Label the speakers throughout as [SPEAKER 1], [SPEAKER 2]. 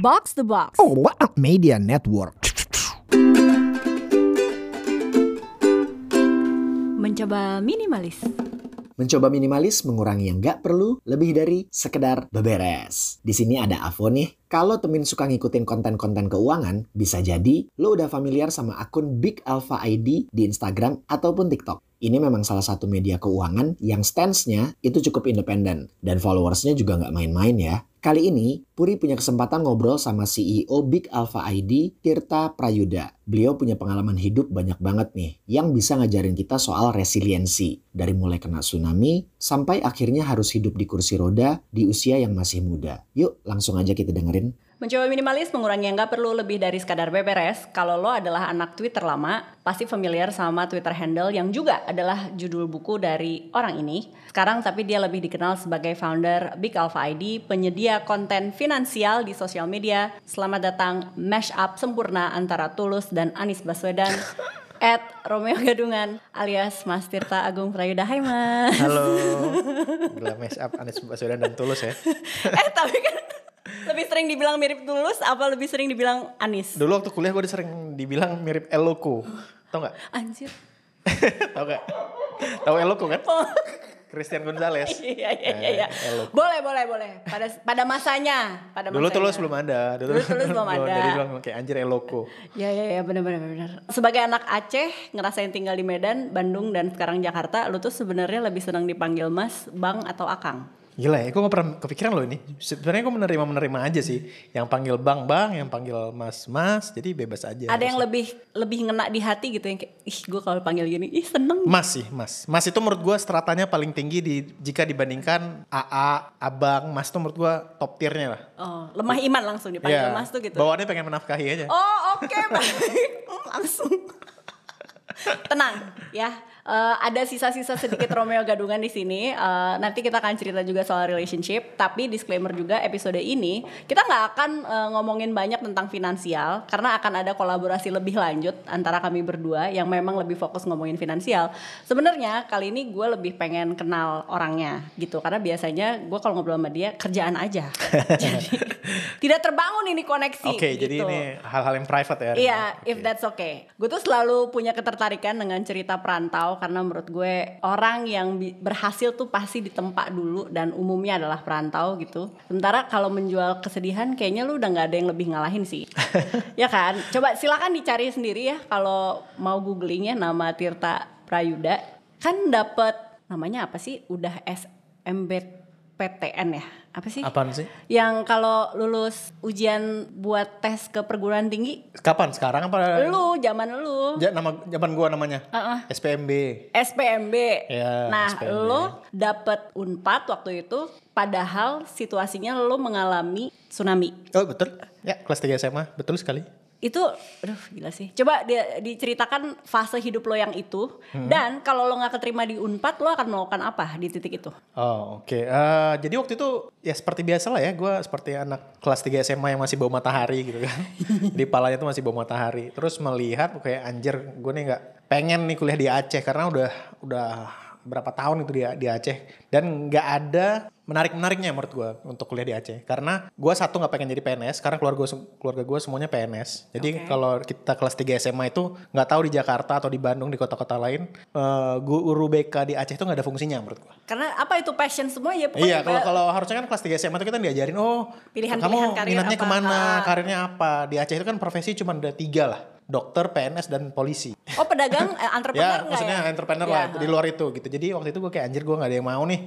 [SPEAKER 1] Box the Box.
[SPEAKER 2] Oh, what a media network.
[SPEAKER 1] Mencoba minimalis.
[SPEAKER 3] Mencoba minimalis mengurangi yang nggak perlu lebih dari sekedar beberes. Di sini ada Avo nih. Kalau temen suka ngikutin konten-konten keuangan, bisa jadi lo udah familiar sama akun Big Alpha ID di Instagram ataupun TikTok. Ini memang salah satu media keuangan yang stance-nya itu cukup independen dan followersnya juga nggak main-main ya. Kali ini, Puri punya kesempatan ngobrol sama CEO Big Alpha ID, Tirta Prayuda. Beliau punya pengalaman hidup banyak banget nih, yang bisa ngajarin kita soal resiliensi. Dari mulai kena tsunami, sampai akhirnya harus hidup di kursi roda di usia yang masih muda. Yuk, langsung aja kita dengerin.
[SPEAKER 1] Mencoba minimalis mengurangi yang nggak perlu lebih dari sekadar beberes. Kalau lo adalah anak Twitter lama, pasti familiar sama Twitter handle yang juga adalah judul buku dari orang ini. Sekarang tapi dia lebih dikenal sebagai founder Big Alpha ID, penyedia konten finansial di sosial media. Selamat datang mash up sempurna antara Tulus dan Anies Baswedan. At Romeo Gadungan alias Mas Tirta Agung Prayuda Hai Mas
[SPEAKER 4] Halo. Gila mess up Anies Baswedan dan Tulus ya.
[SPEAKER 1] Eh tapi kan lebih sering dibilang mirip Tulus apa lebih sering dibilang Anies?
[SPEAKER 4] Dulu waktu kuliah gue sering dibilang mirip Eloko. Tau gak?
[SPEAKER 1] Anjir
[SPEAKER 4] Tau gak? Tau Eloko kan?
[SPEAKER 1] Oh.
[SPEAKER 4] Christian Gonzalez.
[SPEAKER 1] Iya iya iya iya.
[SPEAKER 4] Eh, Eloko.
[SPEAKER 1] Boleh boleh boleh. Pada pada masanya, pada
[SPEAKER 4] Dulu
[SPEAKER 1] masanya.
[SPEAKER 4] Tulus belum ada.
[SPEAKER 1] Dulu Tulus belum ada.
[SPEAKER 4] Jadi bilang kayak anjir Eloko.
[SPEAKER 1] Iya iya iya benar benar benar. Sebagai anak Aceh ngerasain tinggal di Medan, Bandung dan sekarang Jakarta, lu tuh sebenarnya lebih senang dipanggil Mas, Bang atau Akang?
[SPEAKER 4] Gila ya, gue gak pernah kepikiran loh ini. Sebenarnya gue menerima-menerima aja sih. Yang panggil bang bang, yang panggil mas mas, jadi bebas aja.
[SPEAKER 1] Ada yang lebih lebih ngena di hati gitu yang kayak ih gue kalau panggil gini ih seneng.
[SPEAKER 4] Mas sih, mas. Mas itu menurut gue stratanya paling tinggi di jika dibandingkan AA, abang, mas itu menurut gue top tiernya lah.
[SPEAKER 1] Oh, lemah iman langsung dipanggil
[SPEAKER 4] Iya,
[SPEAKER 1] Mas tuh gitu.
[SPEAKER 4] Bawaannya pengen menafkahi aja.
[SPEAKER 1] Oh oke baik langsung. Tenang ya. Eh, ada sisa-sisa sedikit Romeo gadungan di sini. Eh, nanti kita akan cerita juga soal relationship. Tapi disclaimer juga episode ini kita nggak akan eh, ngomongin banyak tentang finansial karena akan ada kolaborasi lebih lanjut antara kami berdua yang memang lebih fokus ngomongin finansial. Sebenarnya kali ini gue lebih pengen kenal orangnya gitu karena biasanya gue kalau ngobrol sama dia kerjaan aja. Jadi tidak terbangun ini koneksi.
[SPEAKER 4] Oke, jadi
[SPEAKER 1] gitu.
[SPEAKER 4] ini hal-hal yang private ya.
[SPEAKER 1] Iya, if that's okay. Gue tuh selalu punya ketertarikan dengan cerita perantau karena menurut gue orang yang berhasil tuh pasti ditempa dulu dan umumnya adalah perantau gitu. Sementara kalau menjual kesedihan kayaknya lu udah nggak ada yang lebih ngalahin sih. ya kan? Coba silakan dicari sendiri ya kalau mau googling ya nama Tirta Prayuda. Kan dapet namanya apa sih? Udah SMBPTN ya? Apa sih?
[SPEAKER 4] Apaan sih?
[SPEAKER 1] Yang kalau lulus ujian buat tes ke perguruan tinggi,
[SPEAKER 4] Kapan? Sekarang apa?
[SPEAKER 1] lu zaman lu
[SPEAKER 4] Ja, nama zaman gua namanya.
[SPEAKER 1] Heeh.
[SPEAKER 4] SPMB.
[SPEAKER 1] SPMB.
[SPEAKER 4] Ya,
[SPEAKER 1] nah,
[SPEAKER 4] SPMB.
[SPEAKER 1] lu dapet Unpad waktu itu padahal situasinya lu mengalami tsunami.
[SPEAKER 4] Oh, betul. Ya, kelas 3 SMA. Betul sekali.
[SPEAKER 1] Itu aduh gila sih. Coba dia diceritakan fase hidup lo yang itu
[SPEAKER 4] Hmm.
[SPEAKER 1] dan kalau lo nggak keterima di Unpad lo akan melakukan apa di titik itu?
[SPEAKER 4] Oh, oke. Eh, jadi waktu itu ya seperti biasa lah ya, gue seperti anak kelas 3 SMA yang masih bau matahari gitu kan. di palanya tuh masih bau matahari. Terus melihat kayak anjir, gue nih nggak pengen nih kuliah di Aceh karena udah udah berapa tahun itu di, di Aceh dan nggak ada menarik menariknya menurut gue untuk kuliah di Aceh karena gue satu nggak pengen jadi PNS karena keluarga gua- keluarga gue semuanya PNS jadi
[SPEAKER 1] Oke.
[SPEAKER 4] kalau kita kelas 3 SMA itu nggak tahu di Jakarta atau di Bandung di kota-kota lain eh, guru BK di Aceh itu nggak ada fungsinya menurut gue
[SPEAKER 1] Karena apa itu passion semua ya pokoknya
[SPEAKER 4] Iya, kalau kalau harusnya kan kelas 3 SMA itu kita diajarin, oh
[SPEAKER 1] Pilihan-pilihan
[SPEAKER 4] kamu
[SPEAKER 1] karir
[SPEAKER 4] minatnya
[SPEAKER 1] apa,
[SPEAKER 4] ke mana,
[SPEAKER 1] ah.
[SPEAKER 4] karirnya apa. Di Aceh itu kan profesi cuma ada tiga lah, dokter, PNS, dan polisi.
[SPEAKER 1] Oh pedagang eh, entrepreneur
[SPEAKER 4] ya,
[SPEAKER 1] nggak
[SPEAKER 4] maksudnya
[SPEAKER 1] ya?
[SPEAKER 4] entrepreneur
[SPEAKER 1] Ya.
[SPEAKER 4] lah di luar itu gitu. Jadi waktu itu gue kayak anjir gue gak ada yang mau nih.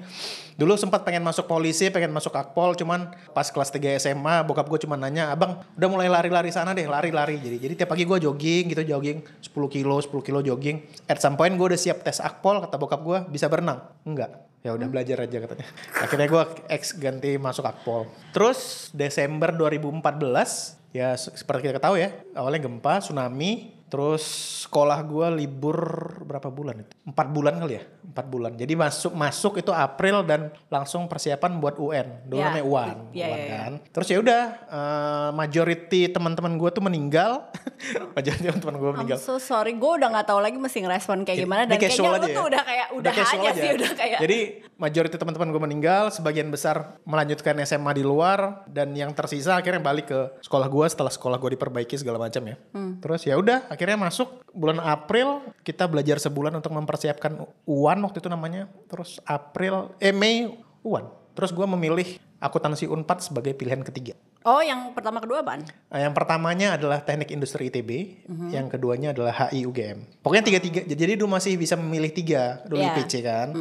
[SPEAKER 4] Dulu sempat pengen masuk polisi, pengen masuk akpol, cuman pas kelas 3 SMA bokap gue cuma nanya, abang udah mulai lari-lari sana deh, lari-lari. Jadi jadi tiap pagi gue jogging gitu, jogging 10 kilo, 10 kilo jogging. At some point gue udah siap tes akpol, kata bokap gue bisa berenang. Enggak. Ya udah belajar aja katanya. Akhirnya gue ex ganti masuk akpol. Terus Desember 2014 ya se- seperti kita tahu ya awalnya gempa tsunami Terus sekolah gue libur berapa bulan itu? Empat bulan kali ya? Empat bulan. Jadi masuk masuk itu April dan langsung persiapan buat UN. Dulu
[SPEAKER 1] Ya.
[SPEAKER 4] namanya UAN,
[SPEAKER 1] Ya,
[SPEAKER 4] UAN
[SPEAKER 1] ya, ya.
[SPEAKER 4] kan. Terus ya udah, eh, majority teman-teman gue tuh meninggal. majority teman-teman gue
[SPEAKER 1] I'm
[SPEAKER 4] meninggal.
[SPEAKER 1] so sorry, gue udah nggak tahu lagi mesti ngerespon kayak gimana dan kayaknya lu
[SPEAKER 4] aja ya.
[SPEAKER 1] tuh udah kayak udah,
[SPEAKER 4] casual
[SPEAKER 1] aja, sih udah kayak
[SPEAKER 4] Jadi majority teman-teman gue meninggal, sebagian besar melanjutkan SMA di luar dan yang tersisa akhirnya balik ke sekolah gue setelah sekolah gue diperbaiki segala macam ya.
[SPEAKER 1] Hmm.
[SPEAKER 4] Terus ya udah akhirnya masuk bulan April kita belajar sebulan untuk mempersiapkan UAN waktu itu namanya. Terus April eh Mei UAN. Terus gue memilih akuntansi Unpad sebagai pilihan ketiga.
[SPEAKER 1] Oh, yang pertama kedua apaan?
[SPEAKER 4] Nah, yang pertamanya adalah teknik industri ITB,
[SPEAKER 1] Mhm.
[SPEAKER 4] yang keduanya adalah HI UGM. Pokoknya tiga tiga. Jadi dulu masih bisa memilih tiga dulu
[SPEAKER 1] Iya.
[SPEAKER 4] IPC kan.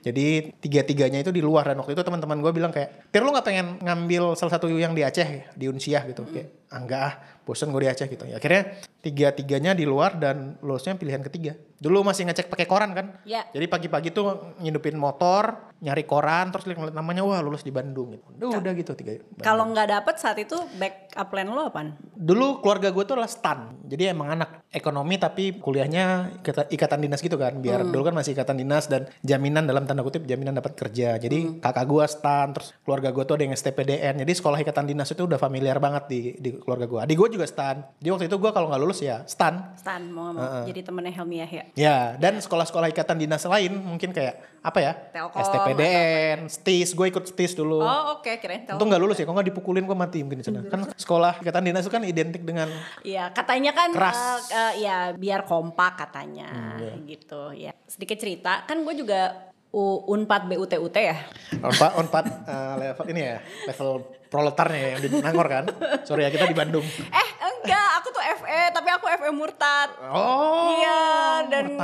[SPEAKER 4] Jadi tiga tiganya itu di luar dan waktu itu teman-teman gue bilang kayak, Pir lu nggak pengen ngambil salah satu yang di Aceh di Unsiah gitu? Kayak, ah, enggak ah, bosen gue di Aceh gitu. Ya, akhirnya tiga tiganya di luar dan lulusnya pilihan ketiga. Dulu masih ngecek pakai koran kan.
[SPEAKER 1] Iya.
[SPEAKER 4] Jadi pagi-pagi tuh ngidupin motor, nyari koran, terus lihat namanya wah lulus di Bandung gitu. Udah, udah gitu tiga.
[SPEAKER 1] Kalau nggak dapet saat itu backup plan lo apaan?
[SPEAKER 4] Dulu keluarga gue tuh adalah stan. Jadi emang anak ekonomi tapi kuliahnya ikata- ikatan dinas gitu kan. Biar dulu kan masih ikatan dinas dan jaminan dalam tanda kutip jaminan dapat kerja. Jadi kakak gue stan, terus keluarga gue tuh ada yang STPDN. Jadi sekolah ikatan dinas itu udah familiar banget di, di keluarga gue. Adik gue juga stan. Jadi waktu itu gue kalau nggak lulus ya stan.
[SPEAKER 1] Stan mau mau jadi temennya Helmiah ya.
[SPEAKER 4] Ya, dan sekolah-sekolah ikatan dinas lain mungkin kayak apa ya?
[SPEAKER 1] Telkom
[SPEAKER 4] STPDN, STIS, gue ikut STIS dulu.
[SPEAKER 1] Oh oke keren.
[SPEAKER 4] Untung nggak lulus ya, kalau nggak dipukulin gue mati mungkin di sana. Kan sekolah ikatan dinas itu kan identik dengan
[SPEAKER 1] Iya katanya kan
[SPEAKER 4] Keras.
[SPEAKER 1] eh, eh, ya biar kompak katanya
[SPEAKER 4] iya.
[SPEAKER 1] gitu ya. Sedikit cerita kan gue juga U- Unpad BUTUT ya.
[SPEAKER 4] Unpad, unpad eh, level ini ya, level proletarnya ya, yang di Nangor kan. Sorry ya, kita di Bandung.
[SPEAKER 1] Eh enggak, aku tuh FE tapi aku FE murtad.
[SPEAKER 4] Oh.
[SPEAKER 1] Iya dan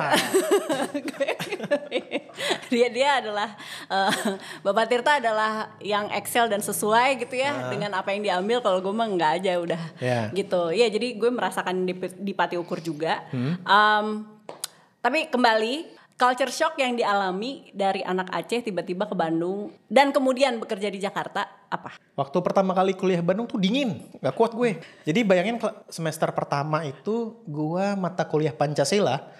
[SPEAKER 1] dia dia adalah eh, Bapak Tirta adalah yang excel dan sesuai gitu ya dengan apa yang diambil kalau gue mah enggak aja udah
[SPEAKER 4] Iya.
[SPEAKER 1] gitu. Iya jadi gue merasakan di, di Pati Ukur juga. Em, tapi kembali culture shock yang dialami dari anak Aceh tiba-tiba ke Bandung dan kemudian bekerja di Jakarta apa?
[SPEAKER 4] Waktu pertama kali kuliah Bandung tuh dingin, nggak kuat gue. Jadi bayangin semester pertama itu gue mata kuliah Pancasila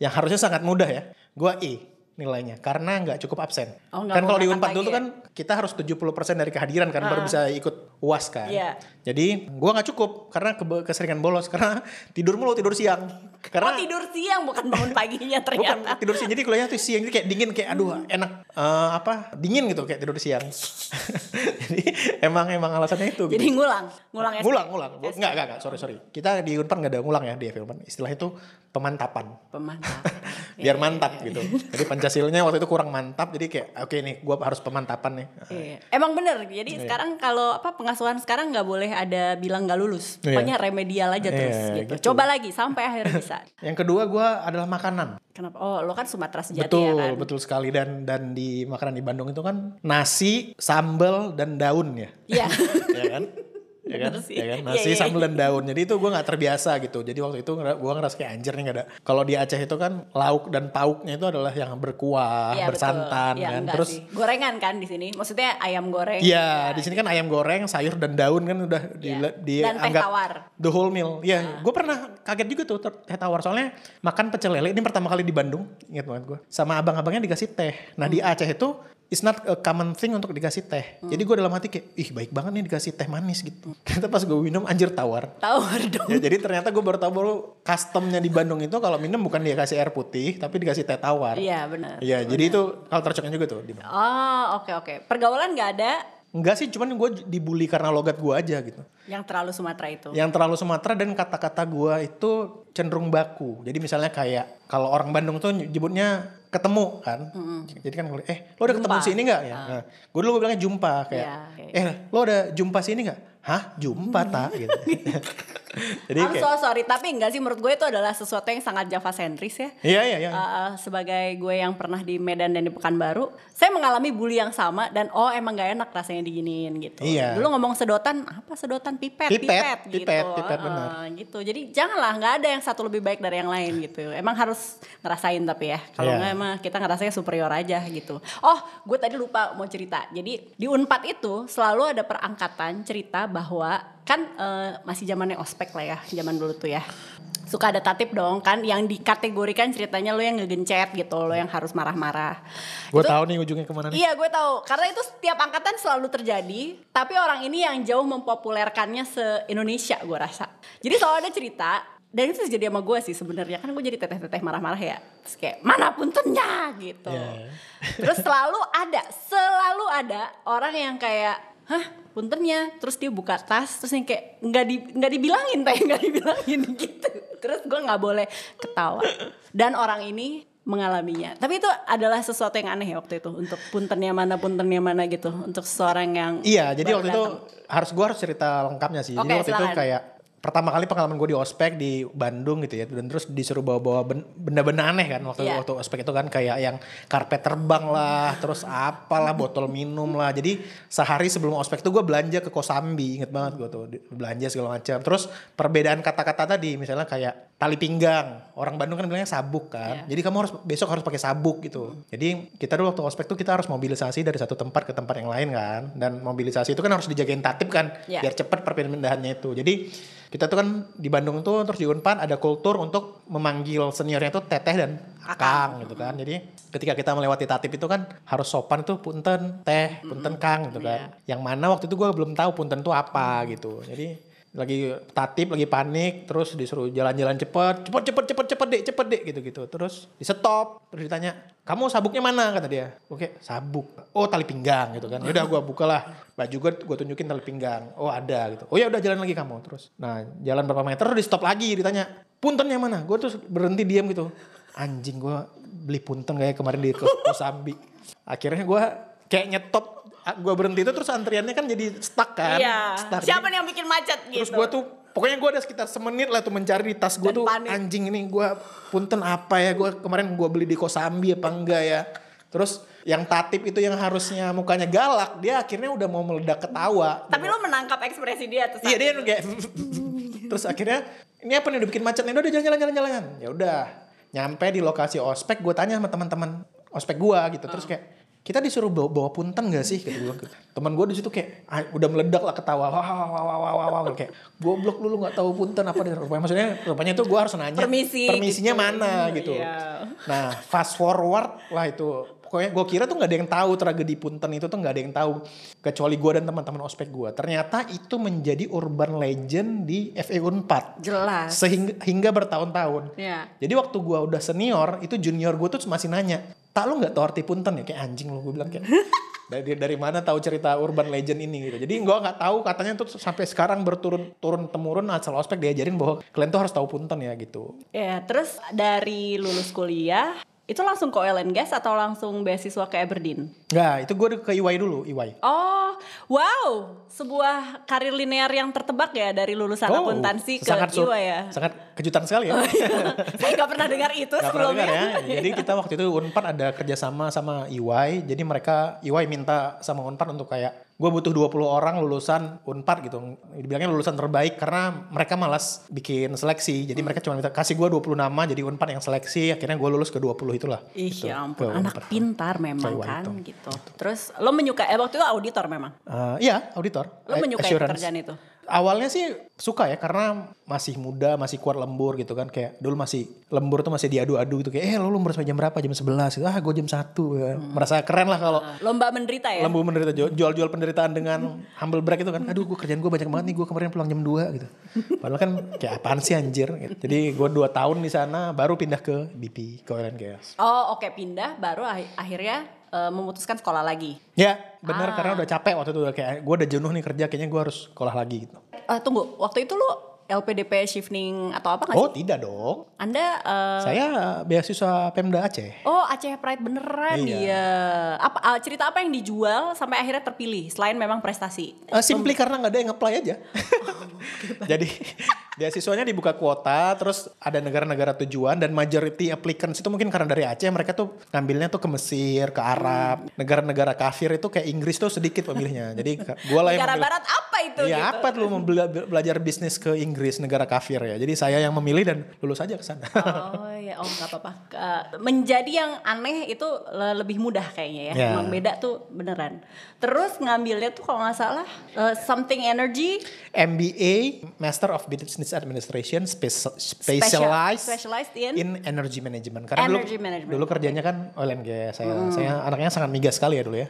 [SPEAKER 4] yang harusnya sangat mudah ya. Gue E nilainya karena nggak cukup absen.
[SPEAKER 1] Oh,
[SPEAKER 4] kan kalau di Unpad dulu tuh kan kita harus 70% dari kehadiran kan baru bisa ikut UAS kan.
[SPEAKER 1] Iya.
[SPEAKER 4] Jadi gue nggak cukup karena kebe- keseringan bolos karena tidur mulu tidur siang. Karena
[SPEAKER 1] oh tidur siang bukan bangun paginya
[SPEAKER 4] Bukan
[SPEAKER 1] ternyata.
[SPEAKER 4] tidur siang jadi kuliahnya tuh siang jadi kayak dingin kayak aduh enak eh, apa dingin gitu kayak tidur siang. jadi emang emang alasannya itu.
[SPEAKER 1] Jadi
[SPEAKER 4] gitu.
[SPEAKER 1] ngulang, ngulang SP.
[SPEAKER 4] ngulang ngulang. Enggak enggak enggak sorry sorry. Kita di Unpad nggak ada ngulang ya di FILMAN. Istilah itu pemantapan.
[SPEAKER 1] Pemantap.
[SPEAKER 4] Biar mantap gitu. Jadi Pancasilanya waktu itu kurang mantap jadi kayak oke nih gua harus pemantapan nih.
[SPEAKER 1] Iya. Emang bener. Jadi sekarang kalau apa pengasuhan sekarang nggak boleh ada bilang nggak lulus.
[SPEAKER 4] Iya.
[SPEAKER 1] Pokoknya remedial aja terus
[SPEAKER 4] Iya,
[SPEAKER 1] gitu.
[SPEAKER 4] gitu.
[SPEAKER 1] Coba lagi sampai akhirnya bisa.
[SPEAKER 4] Yang kedua gua adalah makanan.
[SPEAKER 1] Kenapa? Oh, lo kan Sumatera sejati
[SPEAKER 4] betul,
[SPEAKER 1] ya kan?
[SPEAKER 4] betul sekali dan dan di makanan di Bandung itu kan nasi, sambal dan daun ya.
[SPEAKER 1] Iya.
[SPEAKER 4] ya kan? Ya kan?
[SPEAKER 1] Sih.
[SPEAKER 4] Ya kan?
[SPEAKER 1] Iya,
[SPEAKER 4] Nasi,
[SPEAKER 1] iya,
[SPEAKER 4] sambal dan daun. Jadi itu gue nggak terbiasa gitu. Jadi waktu itu gue ngerasa kayak anjir nih nggak ada. Kalau di Aceh itu kan lauk dan pauknya itu adalah yang berkuah,
[SPEAKER 1] Iya,
[SPEAKER 4] bersantan.
[SPEAKER 1] Iya,
[SPEAKER 4] kan. Terus
[SPEAKER 1] sih. gorengan kan di sini. Maksudnya ayam goreng.
[SPEAKER 4] Iya, di sini kan ayam goreng, sayur dan daun kan udah di,
[SPEAKER 1] Iya.
[SPEAKER 4] di
[SPEAKER 1] Dan teh tawar.
[SPEAKER 4] the whole meal. Iya, gue pernah kaget juga tuh teh tawar soalnya makan pecel lele ini pertama kali di Bandung, ingat banget gue. Sama abang-abangnya dikasih teh. Nah di Aceh itu it's not a common thing untuk dikasih teh. Jadi gue dalam hati kayak, ih baik banget nih dikasih teh manis gitu. Ternyata pas gue minum anjir tawar.
[SPEAKER 1] Tawar dong.
[SPEAKER 4] Ya, jadi ternyata gue baru tahu baru customnya di Bandung itu kalau minum bukan dikasih air putih tapi dikasih teh tawar.
[SPEAKER 1] Iya benar.
[SPEAKER 4] Iya, jadi itu culture shocknya juga tuh di Bandung.
[SPEAKER 1] Oh oke oke. Pergaulan nggak ada
[SPEAKER 4] Enggak sih, cuman gue dibully karena logat gue aja gitu.
[SPEAKER 1] yang terlalu Sumatera itu.
[SPEAKER 4] Yang terlalu Sumatera dan kata-kata gue itu cenderung baku. Jadi misalnya kayak kalau orang Bandung tuh nyebutnya ketemu kan. Jadi kan gue, eh lo udah ketemu
[SPEAKER 1] Jumpa.
[SPEAKER 4] sini nggak ya? Nah, gue dulu gue bilangnya jumpa kayak,
[SPEAKER 1] Iya, oke.
[SPEAKER 4] eh lo udah jumpa sini nggak? Hah jumpa tak? gitu. Jadi
[SPEAKER 1] I'm
[SPEAKER 4] kayak,
[SPEAKER 1] so sorry, tapi enggak sih menurut gue itu adalah sesuatu yang sangat Java sentris ya.
[SPEAKER 4] iya iya iya.
[SPEAKER 1] Uh, sebagai gue yang pernah di Medan dan di Pekanbaru, saya mengalami bully yang sama dan oh emang gak enak rasanya diginiin gitu.
[SPEAKER 4] Iya.
[SPEAKER 1] Dulu ngomong sedotan, apa sedotan pipet,
[SPEAKER 4] Pipet,
[SPEAKER 1] pipet, gitu.
[SPEAKER 4] pipet, pipet, benar.
[SPEAKER 1] Uh, gitu. Jadi janganlah nggak ada yang satu lebih baik dari yang lain gitu. Emang harus ngerasain tapi ya. Kalau
[SPEAKER 4] Iya.
[SPEAKER 1] nggak emang kita ngerasanya superior aja gitu. Oh, gue tadi lupa mau cerita. Jadi di Unpad itu selalu ada perangkatan cerita bahwa kan eh, masih zamannya ospek lah ya zaman dulu tuh ya. Suka ada tatip dong kan yang dikategorikan ceritanya lo yang ngegencet gitu, lo yang harus marah-marah.
[SPEAKER 4] Gue tahu nih ujungnya ke mana nih.
[SPEAKER 1] Iya gue tahu karena itu setiap angkatan selalu terjadi tapi orang ini yang jauh mempopulerkannya se Indonesia gue rasa jadi selalu ada cerita dan itu jadi sama gue sih sebenarnya kan gue jadi teteh-teteh marah-marah ya terus kayak mana puntennya gitu
[SPEAKER 4] Iya.
[SPEAKER 1] terus selalu ada selalu ada orang yang kayak hah? Puntennya terus dia buka tas terus yang kayak nggak di nggak dibilangin teh. Nggak dibilangin gitu. Terus gue nggak boleh ketawa. Dan orang ini mengalaminya. Tapi itu adalah sesuatu yang aneh ya waktu itu untuk puntennya mana puntennya mana gitu. Untuk seseorang yang
[SPEAKER 4] Iya, jadi waktu itu
[SPEAKER 1] datang.
[SPEAKER 4] harus gue harus cerita lengkapnya sih.
[SPEAKER 1] Oke,
[SPEAKER 4] jadi waktu itu
[SPEAKER 1] silakan.
[SPEAKER 4] kayak pertama kali pengalaman gue di ospek di Bandung gitu ya, dan terus disuruh bawa-bawa ben- benda-benda aneh kan waktu
[SPEAKER 1] Iya.
[SPEAKER 4] waktu ospek itu kan kayak yang karpet terbang lah, terus apalah botol minum lah. Jadi sehari sebelum ospek itu gue belanja ke Kosambi, inget banget gue tuh belanja segala macam. Terus perbedaan kata-kata tadi misalnya kayak tali pinggang, orang Bandung kan bilangnya sabuk kan.
[SPEAKER 1] Iya.
[SPEAKER 4] Jadi kamu harus besok harus pakai sabuk gitu. Jadi kita dulu waktu ospek tuh kita harus mobilisasi dari satu tempat ke tempat yang lain kan. Dan mobilisasi itu kan harus dijagain tatip kan.
[SPEAKER 1] Iya.
[SPEAKER 4] Biar cepet perpindahannya itu. Jadi kita tuh kan di Bandung tuh terus di Unpad ada kultur untuk memanggil seniornya tuh teteh dan akang gitu kan. Jadi ketika kita melewati tatip itu kan harus sopan tuh punten teh, punten kang gitu kan. Yang mana waktu itu gue belum tahu punten tuh apa gitu. Jadi lagi tatip lagi panik terus disuruh jalan-jalan cepet cepet cepet cepet cepet dek cepet dek gitu gitu terus di stop terus ditanya kamu sabuknya mana? kata dia. Oke sabuk. Oh tali pinggang gitu kan. Ya udah gue bukalah. Baju gue gue tunjukin tali pinggang. Oh ada gitu. Oh ya udah jalan lagi kamu. Terus nah jalan berapa meter di stop lagi ditanya puntennya mana? Gue terus berhenti diam gitu. Anjing gue beli punten kayak kemarin di Kos- Kosambi. Akhirnya gue kayak nyetop gue berhenti itu terus antriannya kan jadi stuck kan
[SPEAKER 1] iya
[SPEAKER 4] Stuck.
[SPEAKER 1] siapa nih yang bikin macet gitu
[SPEAKER 4] Terus gue tuh pokoknya gue ada sekitar semenit lah tuh mencari di tas gue tuh
[SPEAKER 1] panik.
[SPEAKER 4] anjing ini gue punten apa ya gue kemarin gue beli di Kosambi apa enggak ya. Terus yang tatip itu yang harusnya mukanya galak dia akhirnya udah mau meledak ketawa.
[SPEAKER 1] tapi lo menangkap ekspresi dia tuh
[SPEAKER 4] Iya dia
[SPEAKER 1] itu.
[SPEAKER 4] kayak terus akhirnya ini apa nih udah bikin macet nih udah jalan jalan jalan jalan ya udah nyampe di lokasi ospek gue tanya sama teman-teman ospek gue gitu terus kayak kita disuruh bawa, bawa punten gak sih? Gitu gue teman gue di situ kayak ah, udah meledak lah ketawa. Wah wah wah wah wah wah, wah. kayak goblok lu lu nggak tahu punten apa deh rupanya maksudnya rupanya tuh gue harus nanya
[SPEAKER 1] Permisi
[SPEAKER 4] permisinya
[SPEAKER 1] gitu.
[SPEAKER 4] mana? Gitu.
[SPEAKER 1] Iya.
[SPEAKER 4] nah fast forward lah itu. Pokoknya gue kira tuh nggak ada yang tahu tragedi punten itu tuh nggak ada yang tahu kecuali gue dan teman-teman ospek gue ternyata itu menjadi urban legend di FE Unpad.
[SPEAKER 1] Jelas.
[SPEAKER 4] Sehingga hingga bertahun-tahun.
[SPEAKER 1] Iya.
[SPEAKER 4] jadi waktu gue udah senior itu junior gue tuh masih nanya tak lu nggak tahu arti punten ya? Kayak anjing lu gue bilang kayak dari dari mana tahu cerita urban legend ini gitu. Jadi gue nggak tahu katanya tuh sampai sekarang berturun turun temurun asal ospek diajarin bahwa kalian tuh harus tahu punten ya gitu.
[SPEAKER 1] Ya, terus dari lulus kuliah itu langsung ke oil and gas atau langsung beasiswa ke Aberdeen?
[SPEAKER 4] Nggak, itu gue ke IWAI dulu, IWAI.
[SPEAKER 1] Oh, wow, sebuah karir linear yang tertebak ya dari lulusan akuntansi ke
[SPEAKER 4] sangat
[SPEAKER 1] IWA ya.
[SPEAKER 4] Sangat kejutan sekali ya.
[SPEAKER 1] Saya nggak pernah dengar itu
[SPEAKER 4] pernah
[SPEAKER 1] sebelumnya.
[SPEAKER 4] dengar ya. Jadi kita waktu itu Unpad ada kerjasama sama EY. Jadi mereka EY minta sama Unpad untuk kayak gue butuh 20 orang lulusan Unpad gitu. Dibilangnya lulusan terbaik karena mereka malas bikin seleksi. Jadi mereka cuma minta kasih gue 20 nama jadi Unpad yang seleksi. Akhirnya gue lulus ke 20 itulah.
[SPEAKER 1] Ih
[SPEAKER 4] Gitu,
[SPEAKER 1] ya ampun,
[SPEAKER 4] ke
[SPEAKER 1] anak
[SPEAKER 4] Unpad.
[SPEAKER 1] pintar memang kan
[SPEAKER 4] itu.
[SPEAKER 1] gitu. Terus lo menyukai, eh waktu itu auditor memang.
[SPEAKER 4] Eh, iya, auditor.
[SPEAKER 1] Lo menyukai
[SPEAKER 4] assurance.
[SPEAKER 1] pekerjaan itu?
[SPEAKER 4] Awalnya sih suka ya karena masih muda, masih kuat lembur gitu kan. Kayak dulu masih lembur tuh masih diadu-adu gitu. Kayak eh lo lembur sampai jam berapa? Jam 11 gitu. Ah gue jam 1 ya. Merasa keren lah kalau
[SPEAKER 1] Lomba menderita ya?
[SPEAKER 4] lembu menderita jual- jual-jual penderitaan dengan humble brag itu kan. Aduh gue kerjaan gue banyak banget nih. Gue kemarin pulang jam 2 gitu. Padahal kan kayak apaan sih anjir. Gitu. Jadi gue 2 tahun di sana baru pindah ke BP, ke Oil and Gas.
[SPEAKER 1] Oh oke pindah, baru ah- akhirnya eh, memutuskan sekolah lagi.
[SPEAKER 4] Ya bener
[SPEAKER 1] Ah.
[SPEAKER 4] karena udah capek waktu itu. Udah kayak gue udah jenuh nih kerja. Kayaknya gue harus sekolah lagi gitu.
[SPEAKER 1] Eh, tunggu, waktu itu lo LPDP shifting atau apa nggak
[SPEAKER 4] Oh
[SPEAKER 1] sih?
[SPEAKER 4] tidak dong.
[SPEAKER 1] Anda eh,
[SPEAKER 4] Saya beasiswa Pemda Aceh.
[SPEAKER 1] Oh Aceh Pride beneran
[SPEAKER 4] Iya.
[SPEAKER 1] dia. Apa ah, cerita apa yang dijual sampai akhirnya terpilih selain memang prestasi?
[SPEAKER 4] Eh, simply karena nggak ada yang apply aja. Jadi beasiswanya dibuka kuota, terus ada negara-negara tujuan dan majority applicants itu mungkin karena dari Aceh mereka tuh ngambilnya tuh ke Mesir, ke Arab, negara-negara kafir itu kayak Inggris tuh sedikit pemilihnya. Jadi gua lah yang
[SPEAKER 1] Negara
[SPEAKER 4] memilih-
[SPEAKER 1] Barat apa itu?
[SPEAKER 4] Iya
[SPEAKER 1] gitu?
[SPEAKER 4] apa lu mau bela- belajar bisnis ke Inggris Inggris, negara kafir ya. Jadi saya yang memilih dan lulus aja ke sana.
[SPEAKER 1] Oh ya, oh nggak apa-apa. Menjadi yang aneh itu le- lebih mudah kayaknya ya.
[SPEAKER 4] Ya.
[SPEAKER 1] Emang beda tuh beneran. Terus ngambilnya tuh kalau nggak salah eh, something energy
[SPEAKER 4] MBA, Master of Business Administration, speci- specialized,
[SPEAKER 1] specialized in?
[SPEAKER 4] energy management. Karena
[SPEAKER 1] Energy
[SPEAKER 4] dulu,
[SPEAKER 1] management.
[SPEAKER 4] dulu kerjanya kan oil and gas. Saya, saya anaknya sangat migas sekali ya dulu ya.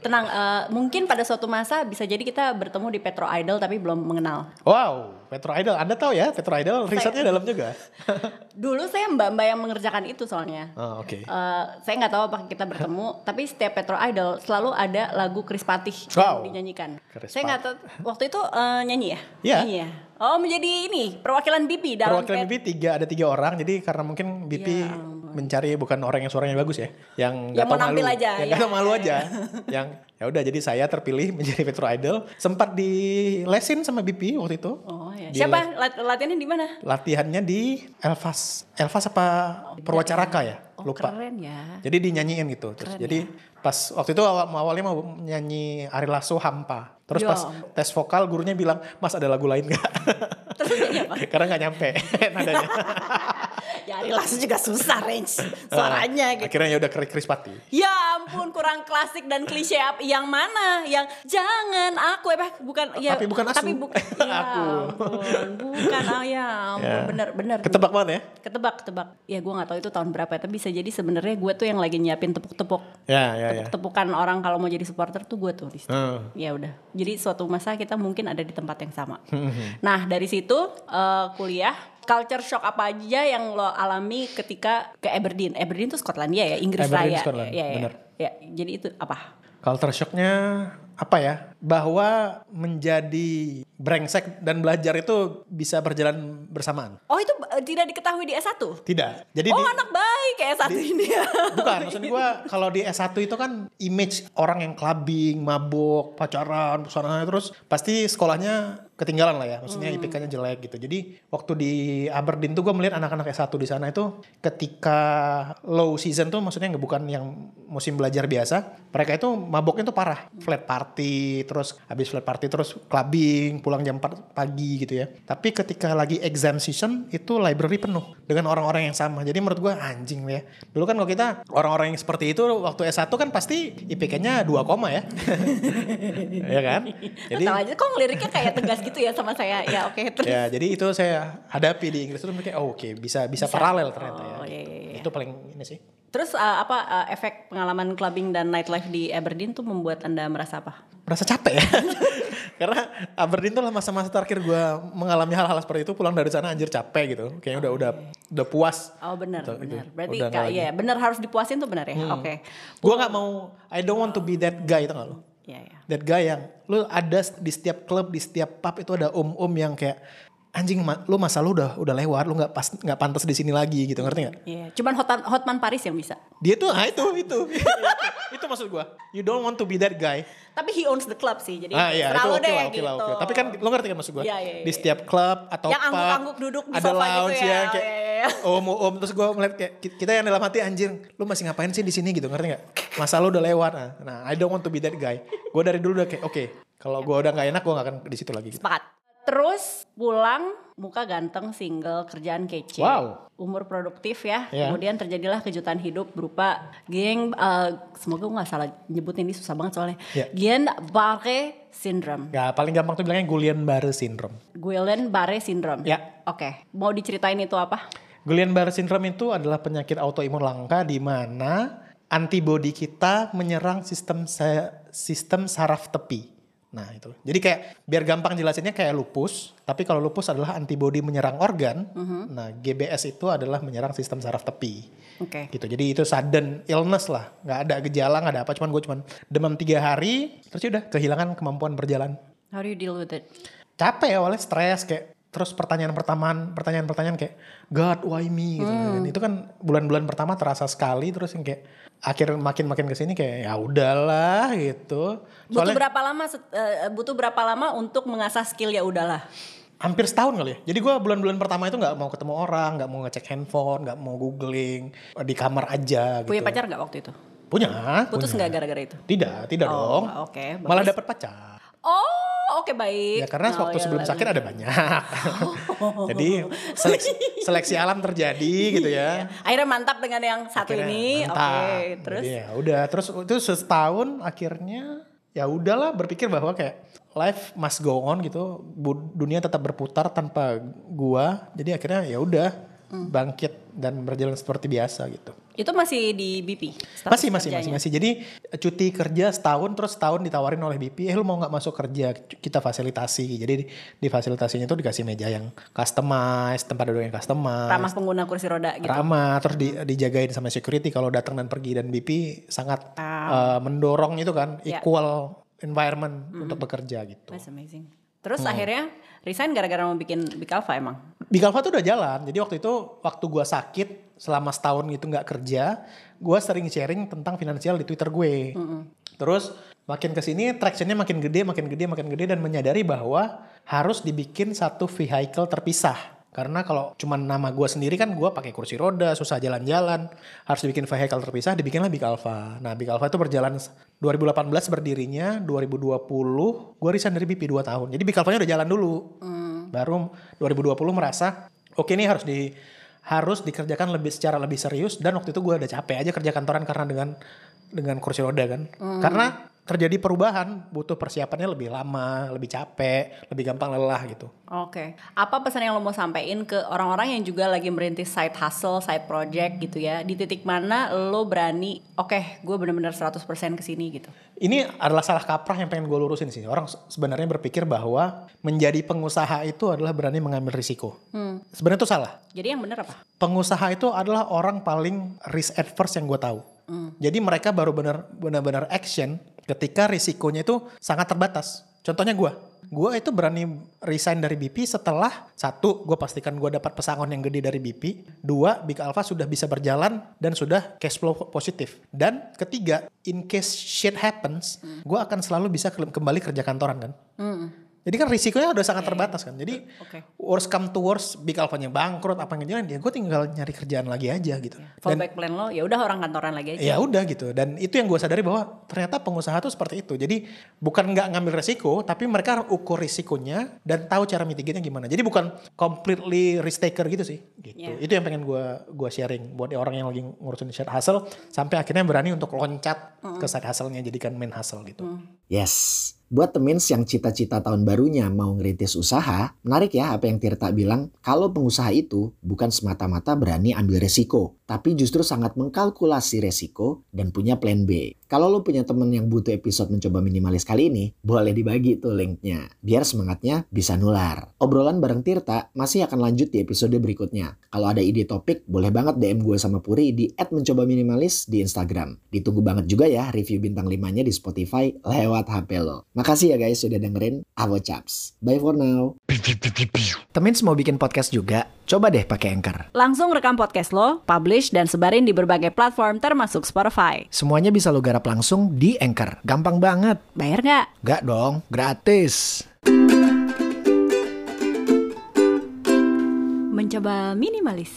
[SPEAKER 1] Tenang, eh, mungkin pada suatu masa bisa jadi kita bertemu di Petro Idol tapi belum mengenal.
[SPEAKER 4] wow, Petro Idol. Anda tahu ya Petro Idol risetnya dalam juga.
[SPEAKER 1] Dulu saya mbak-mbak yang mengerjakan itu soalnya.
[SPEAKER 4] oh, Oke.
[SPEAKER 1] Eh, saya nggak tahu apakah kita bertemu, tapi setiap Petro Idol selalu ada lagu Chris Patih
[SPEAKER 4] Wow.
[SPEAKER 1] yang dinyanyikan.
[SPEAKER 4] Chris
[SPEAKER 1] saya nggak tahu waktu itu eh, nyanyi ya?
[SPEAKER 4] Iya.
[SPEAKER 1] Nyanyi ya. Oh menjadi ini perwakilan BP dalam
[SPEAKER 4] Perwakilan BP tiga ada tiga orang. Jadi karena mungkin BP
[SPEAKER 1] ampun.
[SPEAKER 4] Mencari bukan orang yang suaranya bagus ya, yang nggak tahu malu,
[SPEAKER 1] aja,
[SPEAKER 4] yang
[SPEAKER 1] ya,
[SPEAKER 4] nggak tahu malu
[SPEAKER 1] ya,
[SPEAKER 4] aja, yang ya udah jadi saya terpilih menjadi Petro Idol. Sempat di lesin sama BP waktu itu.
[SPEAKER 1] Oh ya.
[SPEAKER 4] Di
[SPEAKER 1] Siapa? Lat- latihannya di mana?
[SPEAKER 4] latihannya di Elvas Elvas apa Perwacaraka ya?
[SPEAKER 1] Oh,
[SPEAKER 4] lupa.
[SPEAKER 1] keren ya.
[SPEAKER 4] jadi dinyanyiin gitu. Terus jadi pas waktu itu awal awalnya mau nyanyi Ari Lasso Hampa. Terus
[SPEAKER 1] Ya
[SPEAKER 4] pas tes vokal gurunya bilang mas ada lagu lain gak
[SPEAKER 1] Terus apa?
[SPEAKER 4] karena nggak nyampe. Nadanya
[SPEAKER 1] ya Ari Lasso juga susah range suaranya gitu.
[SPEAKER 4] akhirnya ya udah Chris Chris Pati
[SPEAKER 1] Ya ampun kurang klasik dan klise apa yang mana? Yang jangan aku eh bukan ya
[SPEAKER 4] Tapi bukan asu.
[SPEAKER 1] Tapi bukan ya
[SPEAKER 4] Aku.
[SPEAKER 1] ampun, bukan oh ya ampun
[SPEAKER 4] Ya.
[SPEAKER 1] bener bener.
[SPEAKER 4] ketebak banget ya
[SPEAKER 1] Ketebak ketebak. Ya gue nggak tahu itu tahun berapa ya, tapi bisa jadi sebenarnya gue tuh yang lagi nyiapin tepuk-tepuk.
[SPEAKER 4] ya ya ya
[SPEAKER 1] Tepuk-tepukan orang kalau mau jadi supporter tuh gue tuh di situ.
[SPEAKER 4] Hmm.
[SPEAKER 1] Ya udah. Jadi suatu masa kita mungkin ada di tempat yang sama.
[SPEAKER 4] Hmm,
[SPEAKER 1] nah dari situ eh, kuliah culture shock apa aja yang lo alami ketika ke Aberdeen? Aberdeen tuh Skotlandia ya, Inggris
[SPEAKER 4] Aberdeen,
[SPEAKER 1] Raya.
[SPEAKER 4] Scotland,
[SPEAKER 1] Ya, ya,
[SPEAKER 4] bener.
[SPEAKER 1] ya. Jadi itu apa?
[SPEAKER 4] culture shocknya apa ya bahwa menjadi brengsek dan belajar itu bisa berjalan bersamaan
[SPEAKER 1] Oh itu eh, tidak diketahui di S1?
[SPEAKER 4] tidak jadi
[SPEAKER 1] oh
[SPEAKER 4] di-
[SPEAKER 1] anak baik kayak S1 ini ya.
[SPEAKER 4] Bukan, maksud gue kalau di S1 itu kan image orang yang clubbing, mabuk, pacaran, sana terus pasti sekolahnya ketinggalan lah ya. Maksudnya IPK-nya jelek gitu. Jadi waktu di Aberdeen tuh gue melihat anak-anak S1 di sana itu ketika low season tuh maksudnya bukan yang musim belajar biasa. Mereka itu mabuknya tuh parah. Flat party, terus habis flat party terus clubbing, pulang jam 4 pagi gitu ya. Tapi ketika lagi exam season itu library penuh dengan orang-orang yang sama. Jadi menurut gue anjing ya. Dulu kan kalau kita orang-orang yang seperti itu waktu S1 kan pasti IPK-nya 2 koma ya. ya kan? Jadi
[SPEAKER 1] Tahu aja kok ngeliriknya kayak tegas gitu ya sama saya. Ya oke terus.
[SPEAKER 4] ya jadi itu saya hadapi di Inggris itu mereka oh, oke bisa, bisa paralel ternyata ya.
[SPEAKER 1] Oh, iya, iya, iya.
[SPEAKER 4] Itu paling ini sih.
[SPEAKER 1] Terus uh, apa uh, efek pengalaman clubbing dan nightlife di Aberdeen tuh membuat anda merasa apa?
[SPEAKER 4] Merasa capek ya. Karena Aberdeen tuh lah masa-masa terakhir gue mengalami hal-hal seperti itu pulang dari sana anjir capek gitu. Kayaknya udah udah udah puas.
[SPEAKER 1] Oh benar,
[SPEAKER 4] Gitu,
[SPEAKER 1] benar. Berarti
[SPEAKER 4] Udah
[SPEAKER 1] kak.
[SPEAKER 4] Hmm.
[SPEAKER 1] ya benar harus dipuasin tuh benar ya. Oke.
[SPEAKER 4] Gue nggak mau I don't want to be that guy itu nggak lo?
[SPEAKER 1] Ya ya.
[SPEAKER 4] That guy yang lu ada di setiap klub di setiap pub itu ada om-om yang kayak anjing lu masa lu udah udah lewat lu nggak pas nggak pantas di sini lagi gitu ngerti nggak?
[SPEAKER 1] Iya, cuman Hotman, Hotman Paris yang bisa.
[SPEAKER 4] Dia tuh ah itu itu itu maksud gua. You don't want to be that guy.
[SPEAKER 1] Tapi he owns the club sih, jadi
[SPEAKER 4] Ah iya itu oke
[SPEAKER 1] deh
[SPEAKER 4] lah oke
[SPEAKER 1] gitu.
[SPEAKER 4] lah oke. Tapi kan lo ngerti kan maksud gua?
[SPEAKER 1] Iya, iya,
[SPEAKER 4] Di
[SPEAKER 1] iya.
[SPEAKER 4] setiap klub atau
[SPEAKER 1] Yang
[SPEAKER 4] pub
[SPEAKER 1] angguk-angguk duduk di
[SPEAKER 4] ada
[SPEAKER 1] sofa gitu
[SPEAKER 4] lounge
[SPEAKER 1] ya.
[SPEAKER 4] yang kayak
[SPEAKER 1] Iya, iya,
[SPEAKER 4] om om terus gua ngeliat kayak ki- kita yang dalam hati anjir lu masih ngapain sih di sini gitu ngerti nggak? Masa lu udah lewat nah, nah I don't want to be that guy. Gua dari dulu udah kayak oke kalau gua udah nggak enak gua nggak akan di situ lagi. Gitu.
[SPEAKER 1] Sepakat. Terus pulang muka ganteng, single, kerjaan kece.
[SPEAKER 4] Wow.
[SPEAKER 1] Umur produktif ya.
[SPEAKER 4] Iya.
[SPEAKER 1] Kemudian terjadilah kejutan hidup berupa geng eh, semoga gue nggak salah nyebut ini susah banget soalnya.
[SPEAKER 4] Iya.
[SPEAKER 1] Guillain-Barré syndrome.
[SPEAKER 4] Gak paling gampang tuh bilangnya Guillain-Barré syndrome.
[SPEAKER 1] Guillain-Barré syndrome.
[SPEAKER 4] Ya.
[SPEAKER 1] Oke. Mau diceritain itu apa?
[SPEAKER 4] Guillain-Barré syndrome itu adalah penyakit autoimun langka di mana antibodi kita menyerang sistem sistem saraf tepi. Nah itu. Jadi kayak biar gampang jelasinnya kayak lupus, tapi kalau lupus adalah antibodi menyerang organ, nah GBS itu adalah menyerang sistem saraf tepi.
[SPEAKER 1] Oke.
[SPEAKER 4] Gitu. Jadi itu sudden illness lah, nggak ada gejala, nggak ada apa, cuman gue cuman demam tiga hari, terus ya udah kehilangan kemampuan berjalan.
[SPEAKER 1] How do you deal with it?
[SPEAKER 4] capek ya awalnya stres kayak terus pertanyaan pertama pertanyaan-pertanyaan kayak God why me gitu
[SPEAKER 1] Hmm.
[SPEAKER 4] itu kan bulan-bulan pertama terasa sekali terus yang kayak akhir makin makin ke sini kayak ya udahlah gitu
[SPEAKER 1] Butuh berapa lama set- eh, butuh berapa lama untuk mengasah skill ya udahlah.
[SPEAKER 4] hampir setahun kali ya jadi gua bulan-bulan pertama itu nggak mau ketemu orang nggak mau ngecek handphone nggak mau googling di kamar aja gitu
[SPEAKER 1] Punya pacar nggak waktu itu?
[SPEAKER 4] punya
[SPEAKER 1] Putus nggak gara-gara itu?
[SPEAKER 4] tidak tidak
[SPEAKER 1] Oh,
[SPEAKER 4] dong
[SPEAKER 1] oke,
[SPEAKER 4] malah
[SPEAKER 1] bagus.
[SPEAKER 4] dapat pacar
[SPEAKER 1] Oh, Oh, Oke baik.
[SPEAKER 4] Ya karena
[SPEAKER 1] Oh,
[SPEAKER 4] waktu
[SPEAKER 1] ya,
[SPEAKER 4] sebelum
[SPEAKER 1] lalu.
[SPEAKER 4] sakit ada banyak. Jadi seleksi, seleksi alam terjadi gitu ya.
[SPEAKER 1] Akhirnya mantap dengan yang satu
[SPEAKER 4] Akhirnya
[SPEAKER 1] ini. Oke,
[SPEAKER 4] mantap.
[SPEAKER 1] terus
[SPEAKER 4] Jadi ya udah terus itu setahun akhirnya ya udahlah berpikir bahwa kayak life must go on gitu. Dunia tetap berputar tanpa gua. Jadi akhirnya ya udah
[SPEAKER 1] Hmm.
[SPEAKER 4] bangkit dan berjalan seperti biasa gitu.
[SPEAKER 1] itu masih di BP.
[SPEAKER 4] Masih masih masih
[SPEAKER 1] kerjanya?
[SPEAKER 4] masih. Jadi cuti kerja setahun terus setahun ditawarin oleh BP, eh lu mau nggak masuk kerja? Kita fasilitasi. Jadi di, di fasilitasinya itu dikasih meja yang customize, tempat duduk yang customize.
[SPEAKER 1] Ramah pengguna kursi roda gitu.
[SPEAKER 4] ramah terus di, dijagain sama security kalau datang dan pergi dan BP sangat eh, mendorong itu kan
[SPEAKER 1] Ya.
[SPEAKER 4] equal environment untuk bekerja gitu.
[SPEAKER 1] That's amazing. Terus
[SPEAKER 4] Hmm.
[SPEAKER 1] akhirnya resign gara-gara mau bikin Big Alpha emang.
[SPEAKER 4] Big Alpha tuh udah jalan. Jadi waktu itu waktu gua sakit selama setahun gitu nggak kerja, gua sering sharing tentang finansial di Twitter gue. Terus makin ke sini tractionnya makin gede, makin gede, makin gede dan menyadari bahwa harus dibikin satu vehicle terpisah. Karena kalau cuma nama gua sendiri kan gua pakai kursi roda, susah jalan-jalan. Harus dibikin vehicle terpisah, dibikinlah Big Alpha. Nah Big Alpha itu berjalan 2018 berdirinya, 2020 gua resign dari BP 2 tahun. Jadi Big Alpha-nya udah jalan dulu. Baru 2020 merasa oke ini harus di harus dikerjakan lebih secara lebih serius dan waktu itu gue udah capek aja kerja kantoran karena dengan dengan kursi roda kan. Karena terjadi perubahan butuh persiapannya lebih lama, lebih capek, lebih gampang lelah gitu.
[SPEAKER 1] Oke. Apa pesan yang lo mau sampaikan ke orang-orang yang juga lagi merintis side hustle, side project gitu ya? Di titik mana lo berani, oke, gue bener-bener 100% ke sini gitu.
[SPEAKER 4] Ini adalah salah kaprah yang pengen gue lurusin sih. Orang se- sebenarnya berpikir bahwa menjadi pengusaha itu adalah berani mengambil risiko. Sebenarnya itu salah.
[SPEAKER 1] Jadi yang bener apa?
[SPEAKER 4] pengusaha itu adalah orang paling risk adverse yang gue tahu. Jadi mereka baru benar benar-benar action ketika risikonya itu sangat terbatas. Contohnya gue, gue itu berani resign dari BP setelah satu, gue pastikan gue dapat pesangon yang gede dari BP. Dua, Big Alpha sudah bisa berjalan dan sudah cash flow positif. Dan ketiga, in case shit happens, gue akan selalu bisa ke- kembali kerja kantoran kan. Jadi kan risikonya udah sangat terbatas kan. Jadi
[SPEAKER 1] Oke.
[SPEAKER 4] worst come to worst, Big Alpha-nya bangkrut apa yang jalan, ya gue tinggal nyari kerjaan lagi aja gitu. Dan
[SPEAKER 1] Fallback plan lo, ya udah orang kantoran lagi aja.
[SPEAKER 4] ya udah gitu. Dan itu yang gue sadari bahwa ternyata pengusaha tuh seperti itu. Jadi bukan nggak ngambil resiko, tapi mereka ukur risikonya dan tahu cara mitigasinya gimana. Jadi bukan completely risk taker gitu sih. Gitu.
[SPEAKER 1] Iya.
[SPEAKER 4] Itu yang pengen gue gua sharing buat orang yang lagi ngurusin side hustle sampai akhirnya berani untuk loncat ke side hustle-nya jadikan main hustle gitu.
[SPEAKER 3] Yes. Buat temins yang cita-cita tahun barunya mau ngerintis usaha, menarik ya apa yang Tirta bilang, kalau pengusaha itu bukan semata-mata berani ambil resiko, tapi justru sangat mengkalkulasi resiko dan punya plan B. Kalau lo punya temen yang butuh episode mencoba minimalis kali ini, boleh dibagi tuh linknya, biar semangatnya bisa nular. Obrolan bareng Tirta masih akan lanjut di episode berikutnya. Kalau ada ide topik, boleh banget DM gue sama Puri di @mencobaminimalis di Instagram. Ditunggu banget juga ya review bintang 5-nya di Spotify lewat HP lo. Makasih ya guys sudah dengerin Avo Chaps. Bye for now.
[SPEAKER 2] Temins mau bikin podcast juga? Coba deh pakai Anchor.
[SPEAKER 1] Langsung rekam podcast lo, publish dan sebarin di berbagai platform termasuk Spotify.
[SPEAKER 2] Semuanya bisa lo garap langsung di Anchor. Gampang banget.
[SPEAKER 1] Bayar nggak?
[SPEAKER 2] Gak dong, gratis.
[SPEAKER 1] Mencoba minimalis.